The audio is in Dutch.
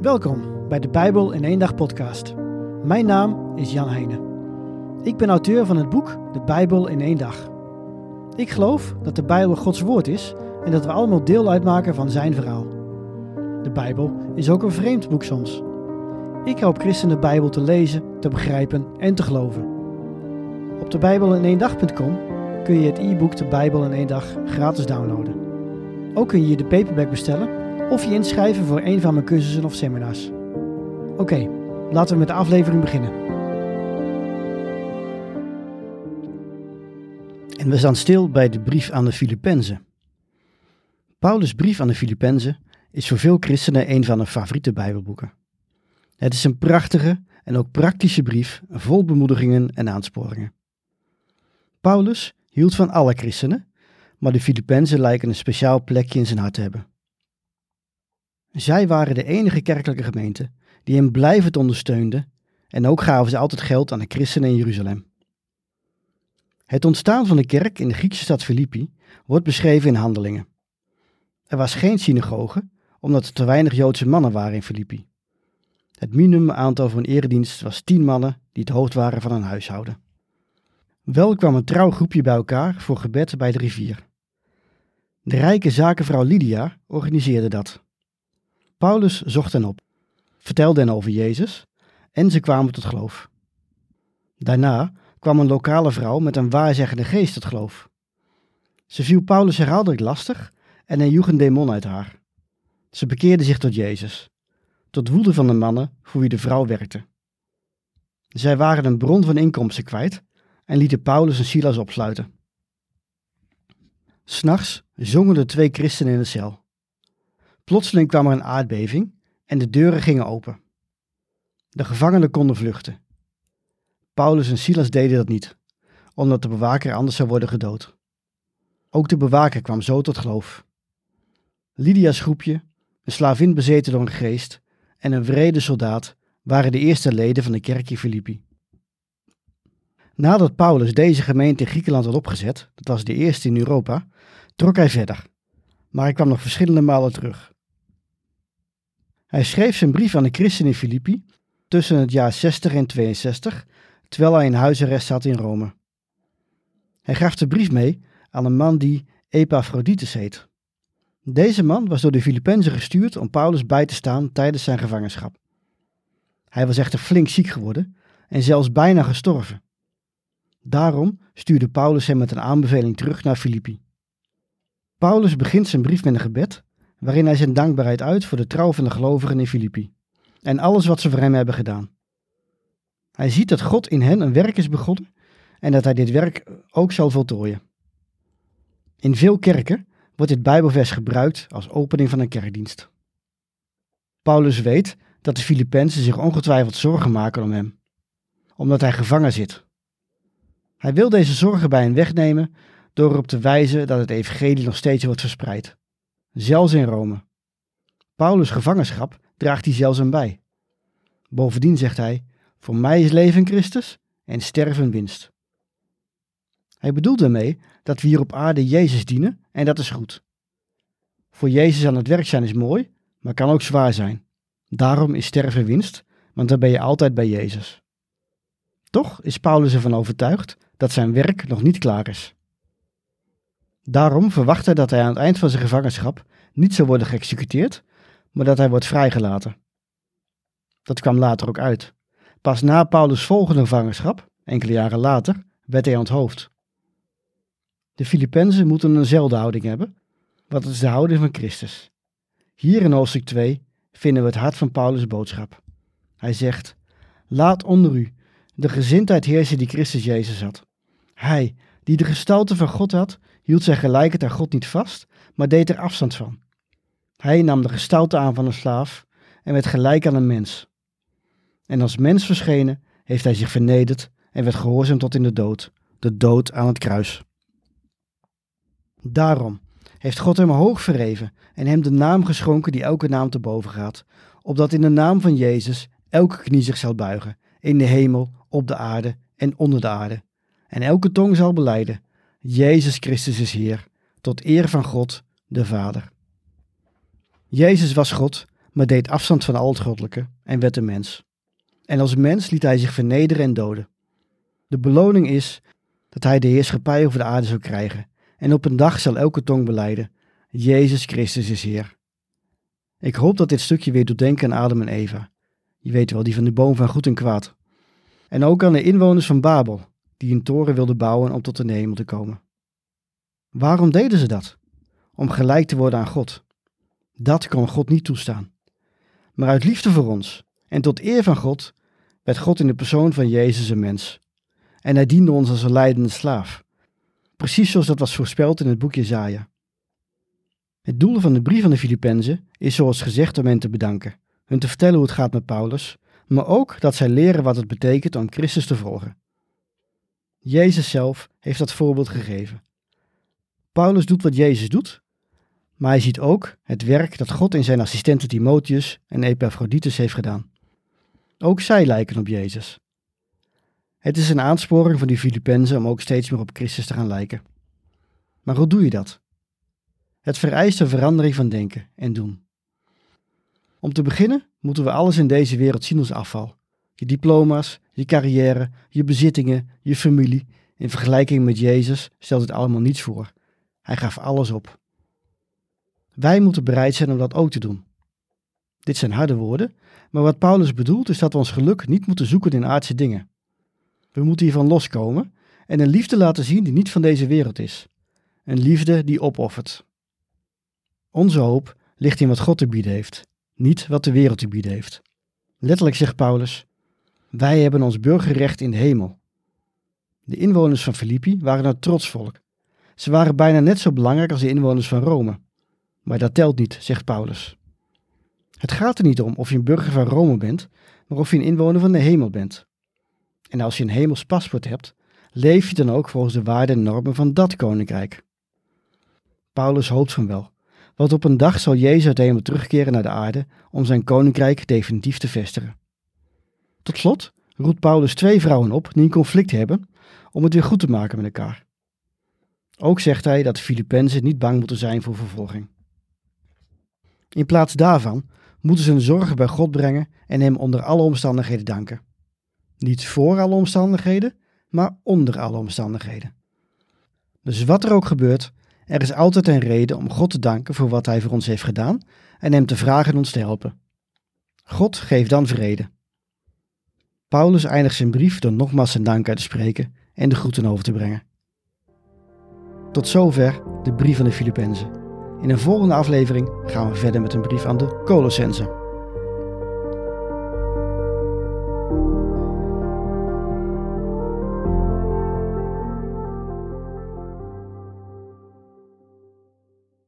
Welkom bij de Bijbel in één dag podcast. Mijn naam is Jan Heijnen. Ik ben auteur van het boek De Bijbel in één dag. Ik geloof dat de Bijbel Gods woord is en dat we allemaal deel uitmaken van zijn verhaal. De Bijbel is ook een vreemd boek soms. Ik help christenen de Bijbel te lezen, te begrijpen en te geloven. Op de Bijbel in één dag.com kun je het e-book De Bijbel in één dag gratis downloaden. Ook kun je de paperback bestellen of je inschrijven voor een van mijn cursussen of seminars. Oké, laten we met de aflevering beginnen. En we staan stil bij de brief aan de Filippenzen. Paulus' brief aan de Filippenzen is voor veel christenen een van de favoriete Bijbelboeken. Het is een prachtige en ook praktische brief vol bemoedigingen en aansporingen. Paulus hield van alle christenen, maar de Filippenzen lijken een speciaal plekje in zijn hart te hebben. Zij waren de enige kerkelijke gemeente die hem blijvend ondersteunde en ook gaven ze altijd geld aan de christenen in Jeruzalem. Het ontstaan van de kerk in de Griekse stad Filippi wordt beschreven in handelingen. Er was geen synagoge, omdat er te weinig Joodse mannen waren in Filippi. Het minimumaantal voor een eredienst was tien mannen die het hoofd waren van een huishouden. Wel kwam een trouw groepje bij elkaar voor gebed bij de rivier. De rijke zakenvrouw Lydia organiseerde dat. Paulus zocht hen op, vertelde hen over Jezus en ze kwamen tot geloof. Daarna kwam een lokale vrouw met een waarzeggende geest tot geloof. Ze viel Paulus herhaaldelijk lastig en hij joeg een demon uit haar. Ze bekeerde zich tot Jezus, tot woede van de mannen voor wie de vrouw werkte. Zij waren een bron van inkomsten kwijt en lieten Paulus en Silas opsluiten. S'nachts zongen de twee christenen in de cel. Plotseling kwam er een aardbeving en de deuren gingen open. De gevangenen konden vluchten. Paulus en Silas deden dat niet, omdat de bewaker anders zou worden gedood. Ook de bewaker kwam zo tot geloof. Lydia's groepje, een slavin bezeten door een geest en een vrede soldaat waren de eerste leden van de kerk in Filippi. Nadat Paulus deze gemeente in Griekenland had opgezet, dat was de eerste in Europa, trok hij verder. Maar hij kwam nog verschillende malen terug. Hij schreef zijn brief aan de christen in Filippi tussen het jaar 60 en 62, terwijl hij in huisarrest zat in Rome. Hij gaf de brief mee aan een man die Epaphroditus heet. Deze man was door de Filippenzen gestuurd om Paulus bij te staan tijdens zijn gevangenschap. Hij was echter flink ziek geworden en zelfs bijna gestorven. Daarom stuurde Paulus hem met een aanbeveling terug naar Filippi. Paulus begint zijn brief met een gebed, waarin hij zijn dankbaarheid uit voor de trouw van de gelovigen in Filippi en alles wat ze voor hem hebben gedaan. Hij ziet dat God in hen een werk is begonnen en dat hij dit werk ook zal voltooien. In veel kerken wordt dit Bijbelvers gebruikt als opening van een kerkdienst. Paulus weet dat de Filippenzen zich ongetwijfeld zorgen maken om hem, omdat hij gevangen zit. Hij wil deze zorgen bij hen wegnemen door erop te wijzen dat het evangelie nog steeds wordt verspreid, zelfs in Rome. Paulus' gevangenschap draagt hij zelfs aan bij. Bovendien zegt hij: Voor mij is leven Christus en sterven winst. Hij bedoelt daarmee dat we hier op aarde Jezus dienen en dat is goed. Voor Jezus aan het werk zijn is mooi, maar kan ook zwaar zijn. Daarom is sterven winst, want dan ben je altijd bij Jezus. Toch is Paulus ervan overtuigd dat zijn werk nog niet klaar is. Daarom verwacht hij dat hij aan het eind van zijn gevangenschap niet zal worden geëxecuteerd, maar dat hij wordt vrijgelaten. Dat kwam later ook uit. Pas na Paulus' volgende gevangenschap, enkele jaren later, werd hij onthoofd. De Filippenzen moeten eenzelfde houding hebben, het is de houding van Christus. Hier in hoofdstuk 2 vinden we het hart van Paulus' boodschap. Hij zegt: Laat onder u de gezindheid heersen die Christus Jezus had. Hij, die de gestalte van God had, hield zijn gelijkheid aan God niet vast, maar deed er afstand van. Hij nam de gestalte aan van een slaaf en werd gelijk aan een mens. En als mens verschenen heeft hij zich vernederd en werd gehoorzaam tot in de dood, de dood aan het kruis. Daarom heeft God hem hoog verheven en hem de naam geschonken die elke naam te boven gaat, opdat in de naam van Jezus elke knie zich zal buigen, in de hemel, op de aarde en onder de aarde. En elke tong zal beleiden, Jezus Christus is Heer, tot eer van God, de Vader. Jezus was God, maar deed afstand van al het goddelijke en werd een mens. En als mens liet hij zich vernederen en doden. De beloning is dat hij de heerschappij over de aarde zou krijgen. En op een dag zal elke tong beleiden: Jezus Christus is Heer. Ik hoop dat dit stukje weer doet denken aan Adam en Eva. Je weet wel, die van de boom van goed en kwaad. En ook aan de inwoners van Babel, die een toren wilden bouwen om tot de hemel te komen. Waarom deden ze dat? Om gelijk te worden aan God. Dat kon God niet toestaan. Maar uit liefde voor ons en tot eer van God werd God in de persoon van Jezus een mens. En hij diende ons als een leidende slaaf. Precies zoals dat was voorspeld in het boek Jezaja. Het doel van de brief van de Filippenzen is zoals gezegd om hen te bedanken, hun te vertellen hoe het gaat met Paulus, maar ook dat zij leren wat het betekent om Christus te volgen. Jezus zelf heeft dat voorbeeld gegeven. Paulus doet wat Jezus doet, maar hij ziet ook het werk dat God in zijn assistenten Timotheus en Epaphroditus heeft gedaan. Ook zij lijken op Jezus. Het is een aansporing van die Filippenzen om ook steeds meer op Christus te gaan lijken. Maar hoe doe je dat? Het vereist een verandering van denken en doen. Om te beginnen moeten we alles in deze wereld zien als afval. Je diploma's, je carrière, je bezittingen, je familie. In vergelijking met Jezus stelt het allemaal niets voor. Hij gaf alles op. Wij moeten bereid zijn om dat ook te doen. Dit zijn harde woorden, maar wat Paulus bedoelt is dat we ons geluk niet moeten zoeken in aardse dingen. We moeten hiervan loskomen en een liefde laten zien die niet van deze wereld is. Een liefde die opoffert. Onze hoop ligt in wat God te bieden heeft, niet wat de wereld te bieden heeft. Letterlijk zegt Paulus: Wij hebben ons burgerrecht in de hemel. De inwoners van Filippi waren een trots volk. Ze waren bijna net zo belangrijk als de inwoners van Rome. Maar dat telt niet, zegt Paulus. Het gaat er niet om of je een burger van Rome bent, maar of je een inwoner van de hemel bent. En als je een hemels paspoort hebt, leef je dan ook volgens de waarden en normen van dat koninkrijk. Paulus hoopt van wel, want op een dag zal Jezus uit de hemel terugkeren naar de aarde om zijn koninkrijk definitief te vestigen. Tot slot roept Paulus twee vrouwen op die een conflict hebben om het weer goed te maken met elkaar. Ook zegt hij dat Filippenzen niet bang moeten zijn voor vervolging. In plaats daarvan moeten ze hun zorgen bij God brengen en hem onder alle omstandigheden danken. Niet voor alle omstandigheden, maar onder alle omstandigheden. Dus wat er ook gebeurt, er is altijd een reden om God te danken voor wat Hij voor ons heeft gedaan en Hem te vragen ons te helpen. God geeft dan vrede. Paulus eindigt zijn brief door nogmaals zijn dank uit te spreken en de groeten over te brengen. Tot zover de brief van de Filippenzen. In een volgende aflevering gaan we verder met een brief aan de Colossense.